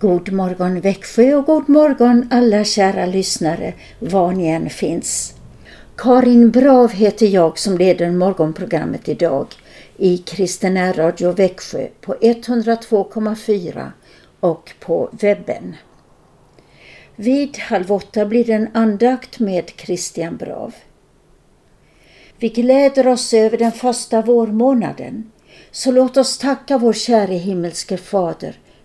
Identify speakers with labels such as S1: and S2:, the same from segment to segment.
S1: God morgon Växjö och god morgon alla kära lyssnare var ni än finns. Karin Brav heter jag som leder morgonprogrammet idag i Kristen Radio Växjö på 102,4 och på webben. Vid halv åtta blir det en andakt med Christian Brav. Vi gläder oss över den första vårmånaden, så låt oss tacka vår käre himmelske Fader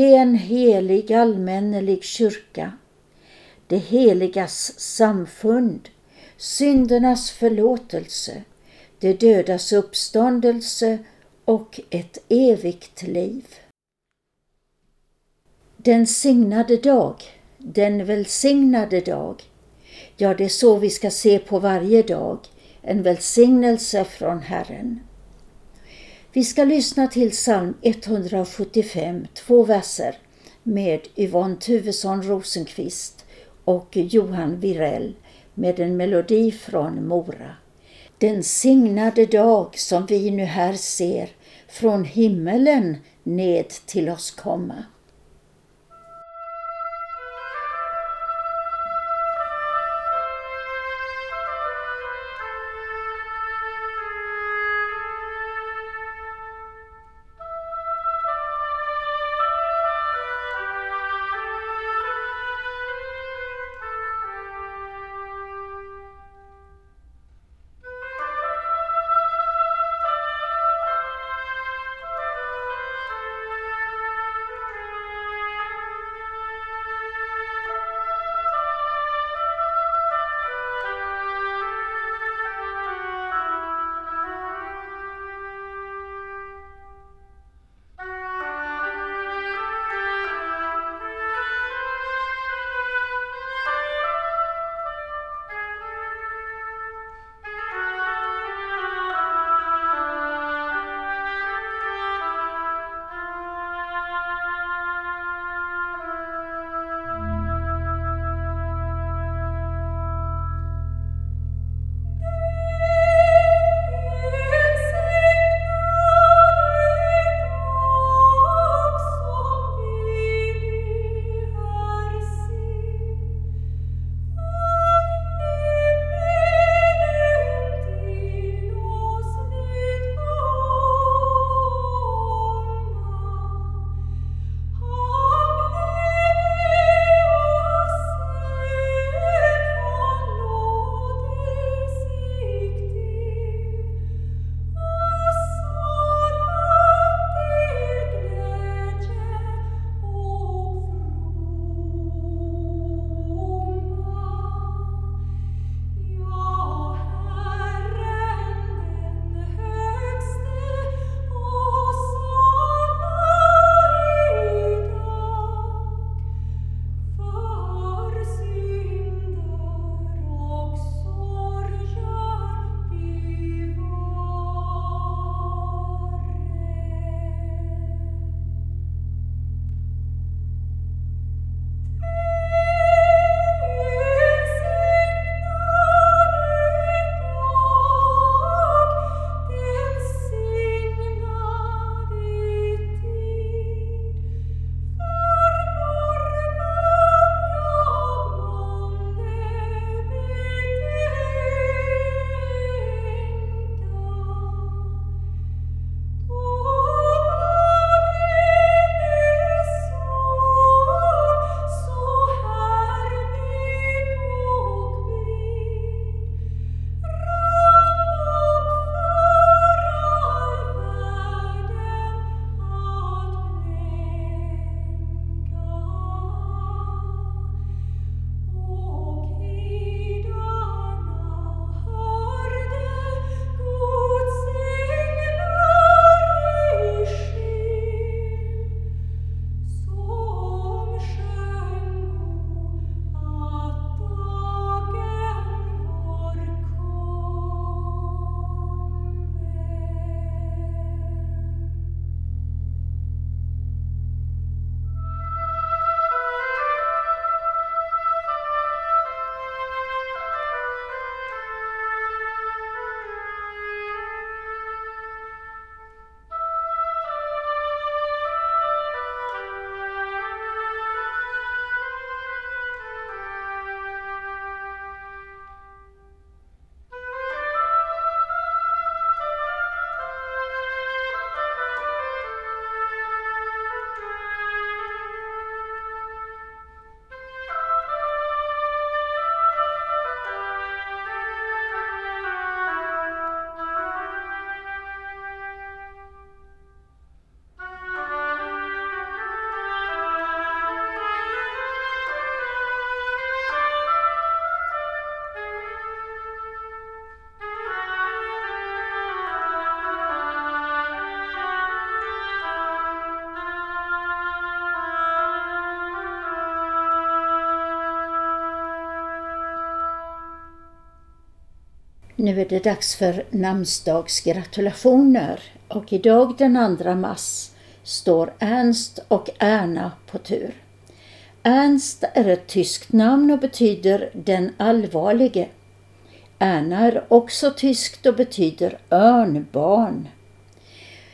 S1: en helig allmännelig kyrka, det heligas samfund, syndernas förlåtelse, det dödas uppståndelse och ett evigt liv. Den signade dag, den välsignade dag, ja det är så vi ska se på varje dag, en välsignelse från Herren. Vi ska lyssna till psalm 175, två verser med Yvonne Tuvesson Rosenqvist och Johan Virell med en melodi från Mora. Den signade dag som vi nu här ser från himmelen ned till oss komma. Nu är det dags för namnsdagsgratulationer och idag den 2 mars står Ernst och Erna på tur. Ernst är ett tyskt namn och betyder den allvarlige. Erna är också tyskt och betyder örnbarn.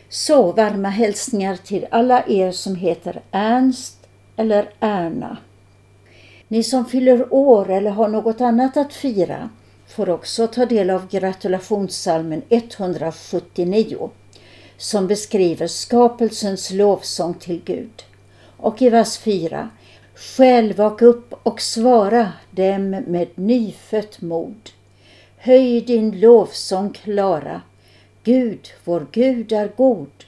S1: Så varma hälsningar till alla er som heter Ernst eller Erna. Ni som fyller år eller har något annat att fira får också ta del av gratulationssalmen 179 som beskriver skapelsens lovsång till Gud. Och i vers 4 Själ, vak upp och svara dem med nyfött mod. Höj din lovsång klara. Gud, vår Gud är god.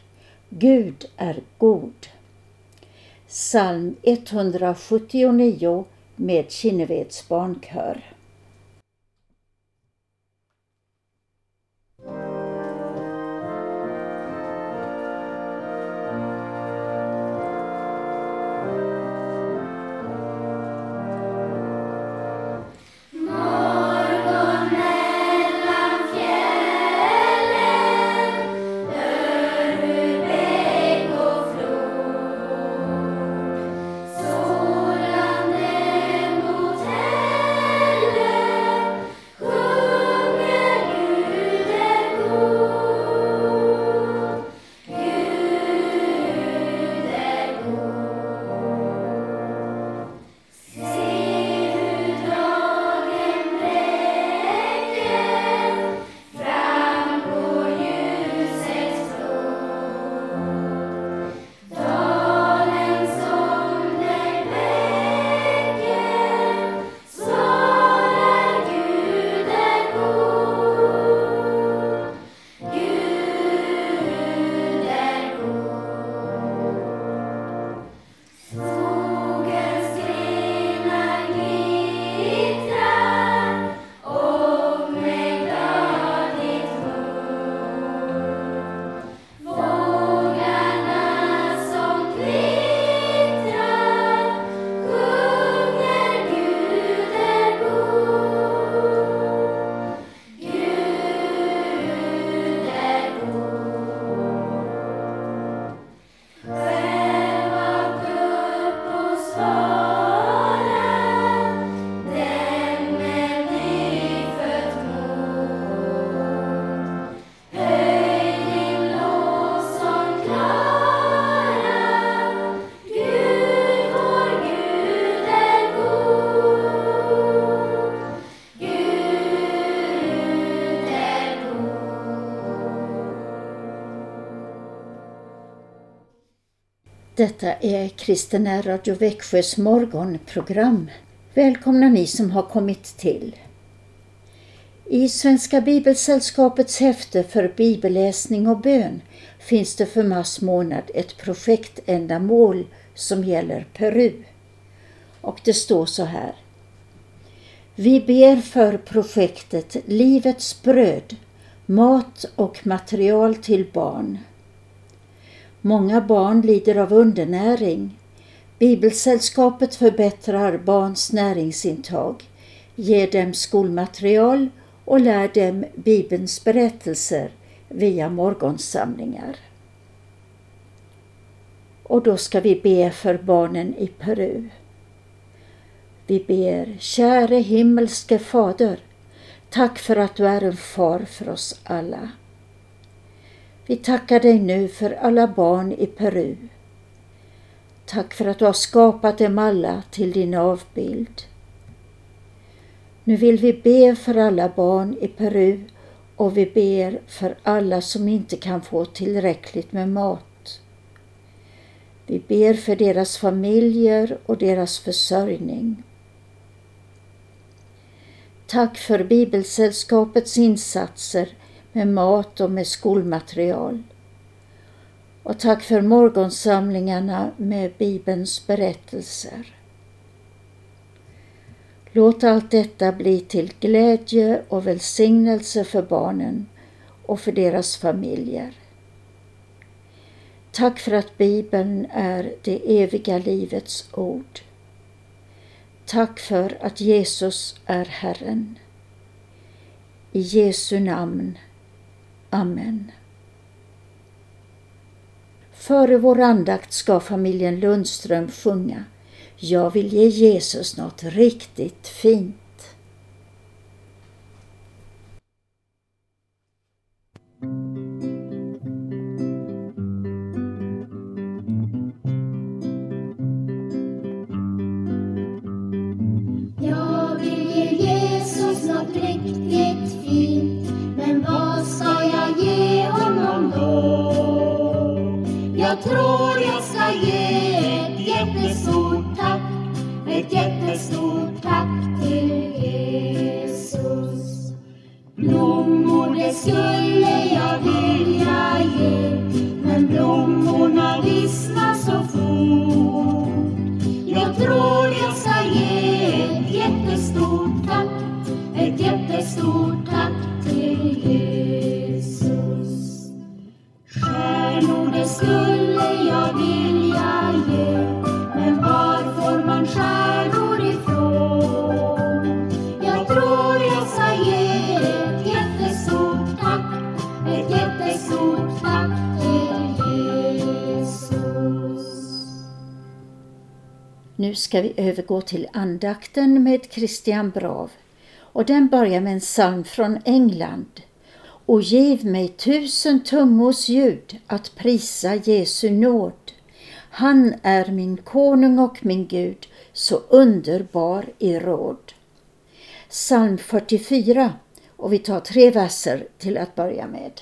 S1: Gud är god. Psalm 179 med Kinneveds barnkör. Detta är Kristina Radio Växjös morgonprogram. Välkomna ni som har kommit till. I Svenska Bibelsällskapets häfte för bibelläsning och bön finns det för mars månad ett projektändamål som gäller Peru. Och det står så här. Vi ber för projektet Livets bröd, mat och material till barn Många barn lider av undernäring. Bibelsällskapet förbättrar barns näringsintag, ger dem skolmaterial och lär dem Bibelns berättelser via morgonsamlingar. Och då ska vi be för barnen i Peru. Vi ber, käre himmelske Fader, tack för att du är en far för oss alla. Vi tackar dig nu för alla barn i Peru. Tack för att du har skapat dem alla till din avbild. Nu vill vi be för alla barn i Peru och vi ber för alla som inte kan få tillräckligt med mat. Vi ber för deras familjer och deras försörjning. Tack för Bibelsällskapets insatser med mat och med skolmaterial. Och tack för morgonsamlingarna med Bibelns berättelser. Låt allt detta bli till glädje och välsignelse för barnen och för deras familjer. Tack för att Bibeln är det eviga livets ord. Tack för att Jesus är Herren.
S2: I Jesu namn. Amen. Före vår andakt ska familjen Lundström sjunga Jag vill ge Jesus något riktigt fint.
S1: Ska
S2: vi övergå till andakten med Christian Brav och den börjar med en psalm från England. Och giv mig tusen tungors ljud att prisa Jesu nåd. Han är min konung och min Gud, så underbar i råd. Psalm 44 och vi tar tre verser till att börja med.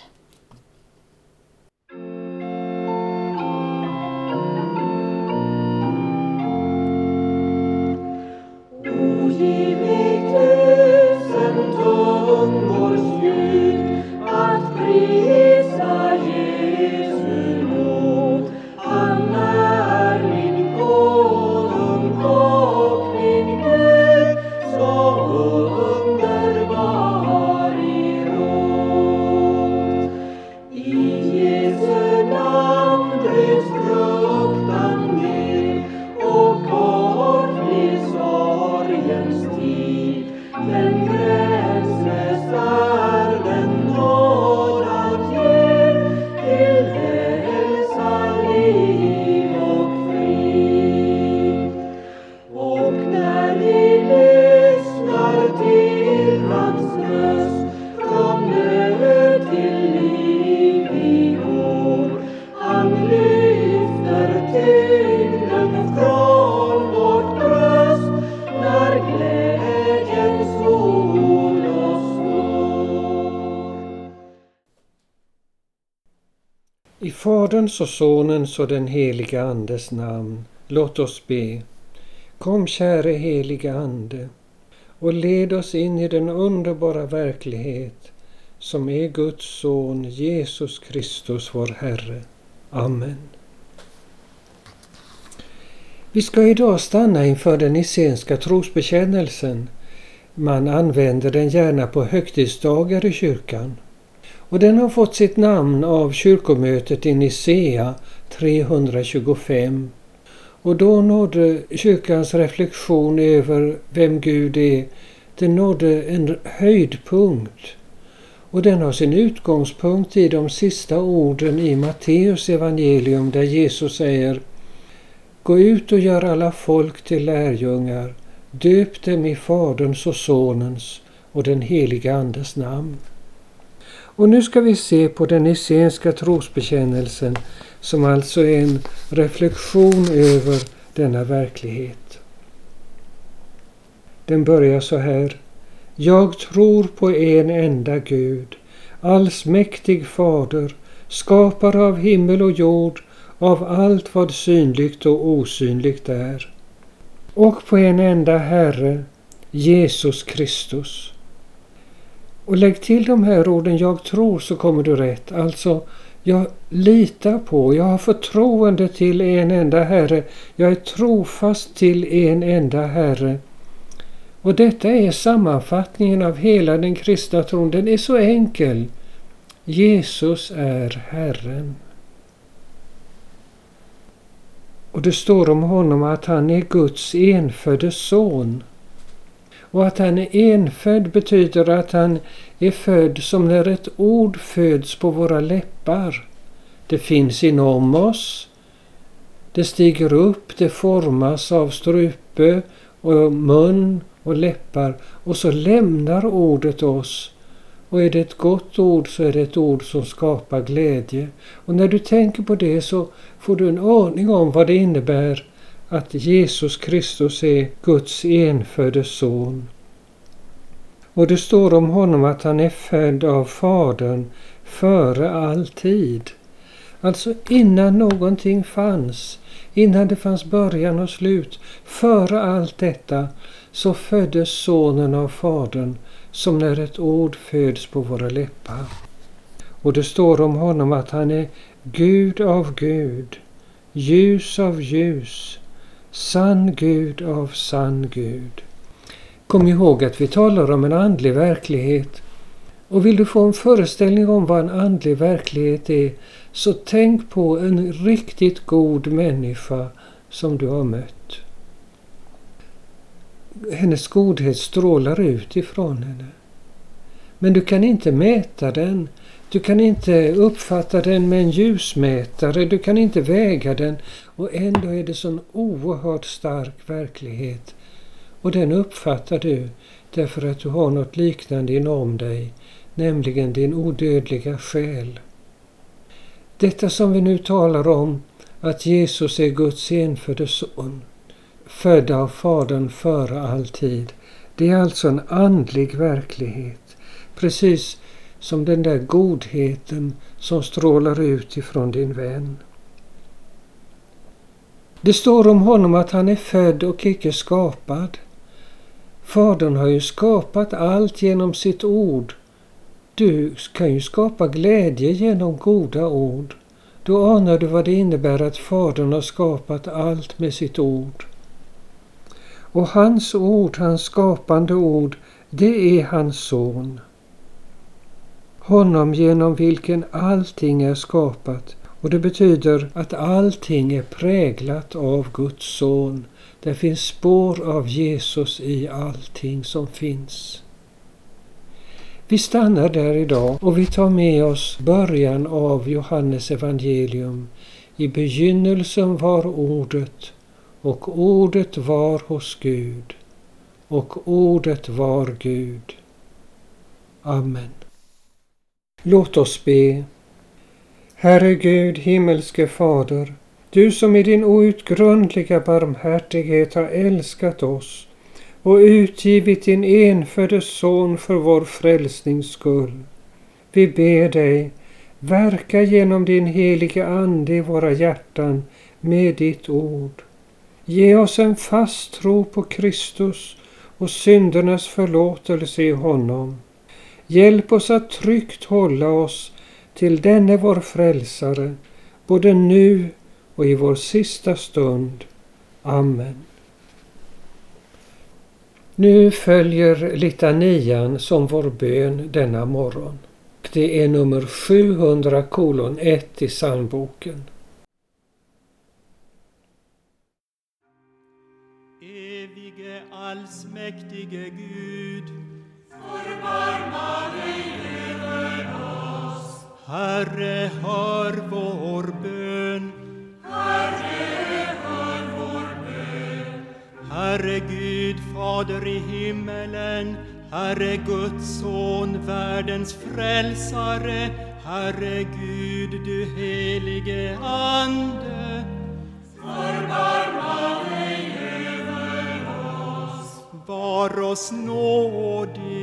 S3: Faderns och Sonens och den heliga Andes namn. Låt oss be. Kom käre heliga Ande och led oss in i den underbara verklighet som är Guds son Jesus Kristus vår Herre. Amen. Vi ska idag stanna inför den nicenska trosbekännelsen. Man använder den gärna på högtidsdagar i kyrkan och den har fått sitt namn av kyrkomötet i Nicea 325. Och då nådde kyrkans reflektion över vem Gud är, den nådde en höjdpunkt. Och den har sin utgångspunkt i de sista orden i Matteus evangelium där Jesus säger Gå ut och gör alla folk till lärjungar, döp dem i Faderns och Sonens och den heliga Andes namn. Och nu ska vi se på den essenska trosbekännelsen som alltså är en reflektion över denna verklighet. Den börjar så här. Jag tror på en enda Gud, allsmäktig Fader, skapare av himmel och jord, av allt vad synligt och osynligt är. Och på en enda Herre, Jesus Kristus och lägg till de här orden jag tror så kommer du rätt. Alltså, jag litar på, jag har förtroende till en enda Herre. Jag är trofast till en enda Herre. Och detta är sammanfattningen av hela den kristna tron. Den är så enkel. Jesus är Herren. Och det står om honom att han är Guds enfödde son. Och att han är enfödd betyder att han är född som när ett ord föds på våra läppar. Det finns inom oss. Det stiger upp, det formas av strupe och mun och läppar och så lämnar ordet oss. Och är det ett gott ord så är det ett ord som skapar glädje. Och när du tänker på det så får du en aning om vad det innebär att Jesus Kristus är Guds enfödde son. Och det står om honom att han är född av Fadern före all tid. Alltså innan någonting fanns, innan det fanns början och slut, före allt detta så föddes Sonen av Fadern som när ett ord föds på våra läppar. Och det står om honom att han är Gud av Gud, ljus av ljus, sann Gud av sann Gud. Kom ihåg att vi talar om en andlig verklighet. Och vill du få en föreställning om vad en andlig verklighet är så tänk på en riktigt god människa som du har mött. Hennes godhet strålar ut ifrån henne. Men du kan inte mäta den. Du kan inte uppfatta den med en ljusmätare, du kan inte väga den och ändå är det sån oerhört stark verklighet. Och den uppfattar du därför att du har något liknande inom dig, nämligen din odödliga själ. Detta som vi nu talar om, att Jesus är Guds enfödde son, född av Fadern före all tid, det är alltså en andlig verklighet. Precis som den där godheten som strålar ut ifrån din vän. Det står om honom att han är född och icke skapad. Fadern har ju skapat allt genom sitt ord. Du kan ju skapa glädje genom goda ord. Då anar du vad det innebär att Fadern har skapat allt med sitt ord. Och hans ord, hans skapande ord, det är hans son. Honom genom vilken allting är skapat. Och det betyder att allting är präglat av Guds son. Det finns spår av Jesus i allting som finns. Vi stannar där idag och vi tar med oss början av Johannes evangelium. I begynnelsen var ordet och ordet var hos Gud och ordet var Gud. Amen. Låt oss be. Herre Gud, himmelske Fader, du som i din outgrundliga barmhärtighet har älskat oss och utgivit din enfödde son för vår frälsnings skull. Vi ber dig, verka genom din helige Ande i våra hjärtan med ditt ord. Ge oss en fast tro på Kristus och syndernas förlåtelse i honom. Hjälp oss att tryggt hålla oss till denne vår frälsare, både nu och i vår sista stund. Amen. Nu följer litanian som vår bön denna morgon. Det är nummer 700 kolon 1 i psalmboken.
S4: Evige allsmäktige Gud
S5: Förbarma
S4: Herre, hör vår bön.
S5: Herre, hör vår bön.
S4: Herre Gud, Fader i himmelen, Herre Guds son, världens frälsare, Herre Gud, du helige Ande.
S5: Förbarma dig över oss.
S4: Var oss nådig.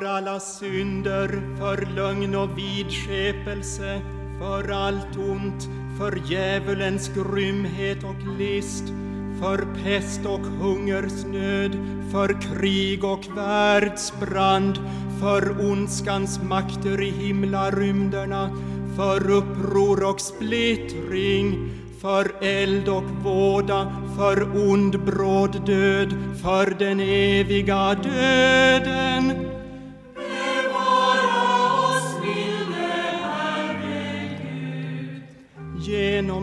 S4: För alla synder, för lögn och vidskepelse, för allt ont, för djävulens grymhet och list, för pest och hungersnöd, för krig och världsbrand, för ondskans makter i himlarymderna, för uppror och splittring, för eld och våda, för ond bråd död, för den eviga döden.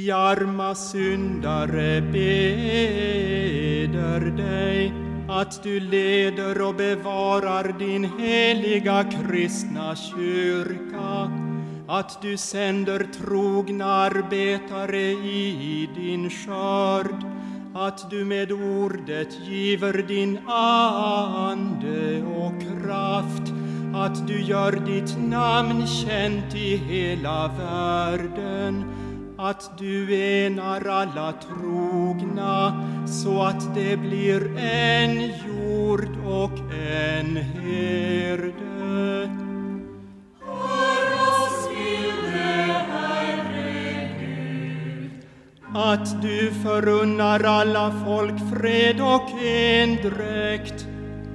S4: Vi arma syndare beder dig att du leder och bevarar din heliga kristna kyrka, att du sänder trogna arbetare i din skörd, att du med ordet giver din ande och kraft, att du gör ditt namn känt i hela världen, att du enar alla trogna så att det blir en jord och en herde.
S5: Hör oss till det, Herre Gud.
S4: Att du förunnar alla folk fred och endräkt,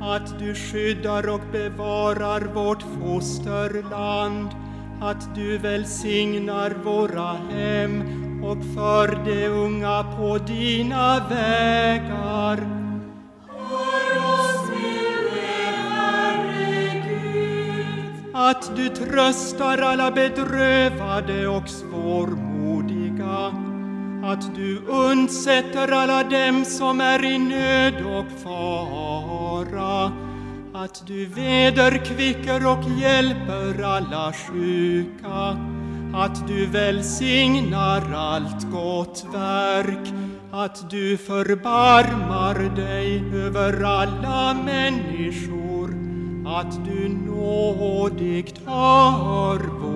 S4: att du skyddar och bevarar vårt fosterland, att du välsignar våra hem och för de unga på dina vägar.
S5: Hör oss det, Herre Gud.
S4: att du tröstar alla bedrövade och svårmodiga, att du undsätter alla dem som är i nöd och fara, att du vederkvicker och hjälper alla sjuka, att du välsignar allt gott verk, att du förbarmar dig över alla människor, att du nådigt hör vår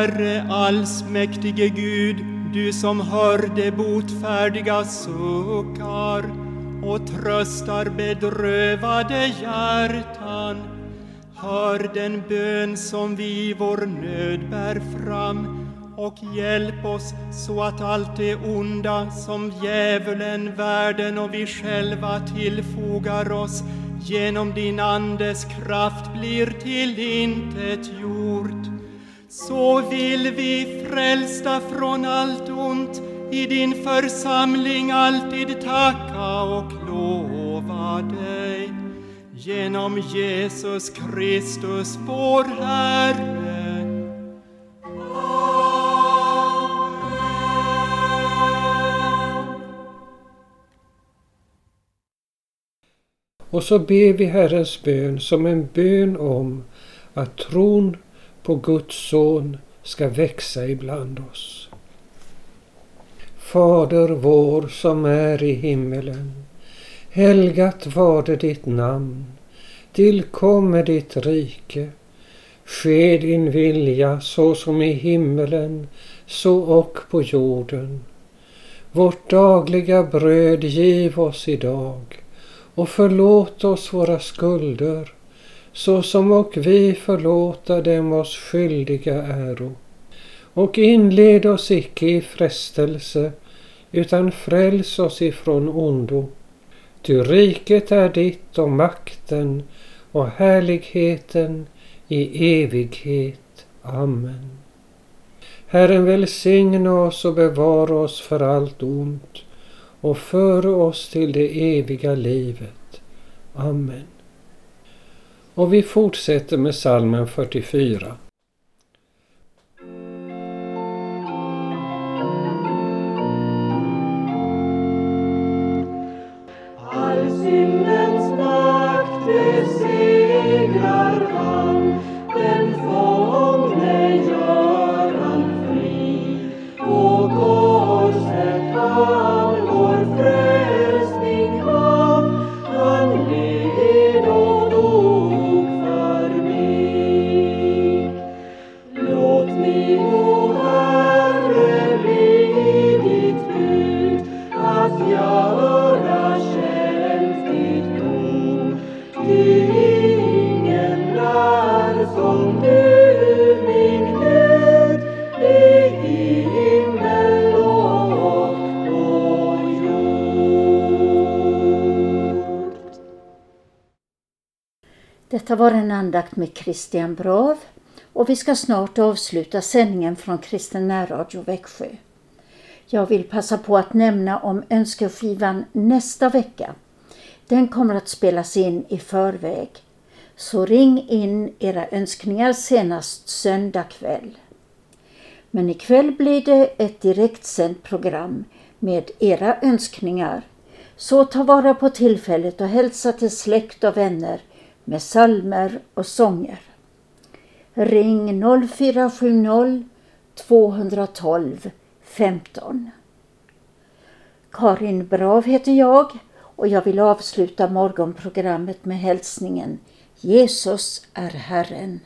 S5: Herre
S4: allsmäktige Gud, du som hör de botfärdiga suckar och tröstar bedrövade hjärtan. Hör den bön som vi i vår nöd bär fram och hjälp oss så att allt det onda som djävulen, världen och vi själva tillfogar oss genom din Andes kraft blir till intet gjort. Så vill vi frälsta från allt ont i din församling alltid tacka och lova dig. Genom Jesus Kristus vår Herre.
S3: Och så ber vi Herrens bön som en bön om att tron på Guds son ska växa ibland oss. Fader vår som är i himmelen. Helgat varde ditt namn. Tillkomme ditt rike. Ske din vilja så som i himmelen, så och på jorden. Vårt dagliga bröd giv oss idag och förlåt oss våra skulder så som och vi förlåta dem oss skyldiga äro. Och inled oss icke i frestelse utan fräls oss ifrån ondo. Ty riket är ditt och makten och härligheten i evighet. Amen. Herren välsigne oss och bevara oss för allt ont och före oss till det eviga livet. Amen. Och vi fortsätter med salmen 44.
S5: All syndens makt
S1: Detta var en andakt med Christian Brav och vi ska snart avsluta sändningen från Kristen närradio Växjö. Jag vill passa på att nämna om önskeskivan nästa vecka. Den kommer att spelas in i förväg. Så ring in era önskningar senast söndag kväll. Men ikväll blir det ett direktsänt program med era önskningar. Så ta vara på tillfället och hälsa till släkt och vänner med salmer och sånger. Ring 0470 212 15. Karin Brav heter jag och jag vill avsluta morgonprogrammet med hälsningen Jesus är Herren.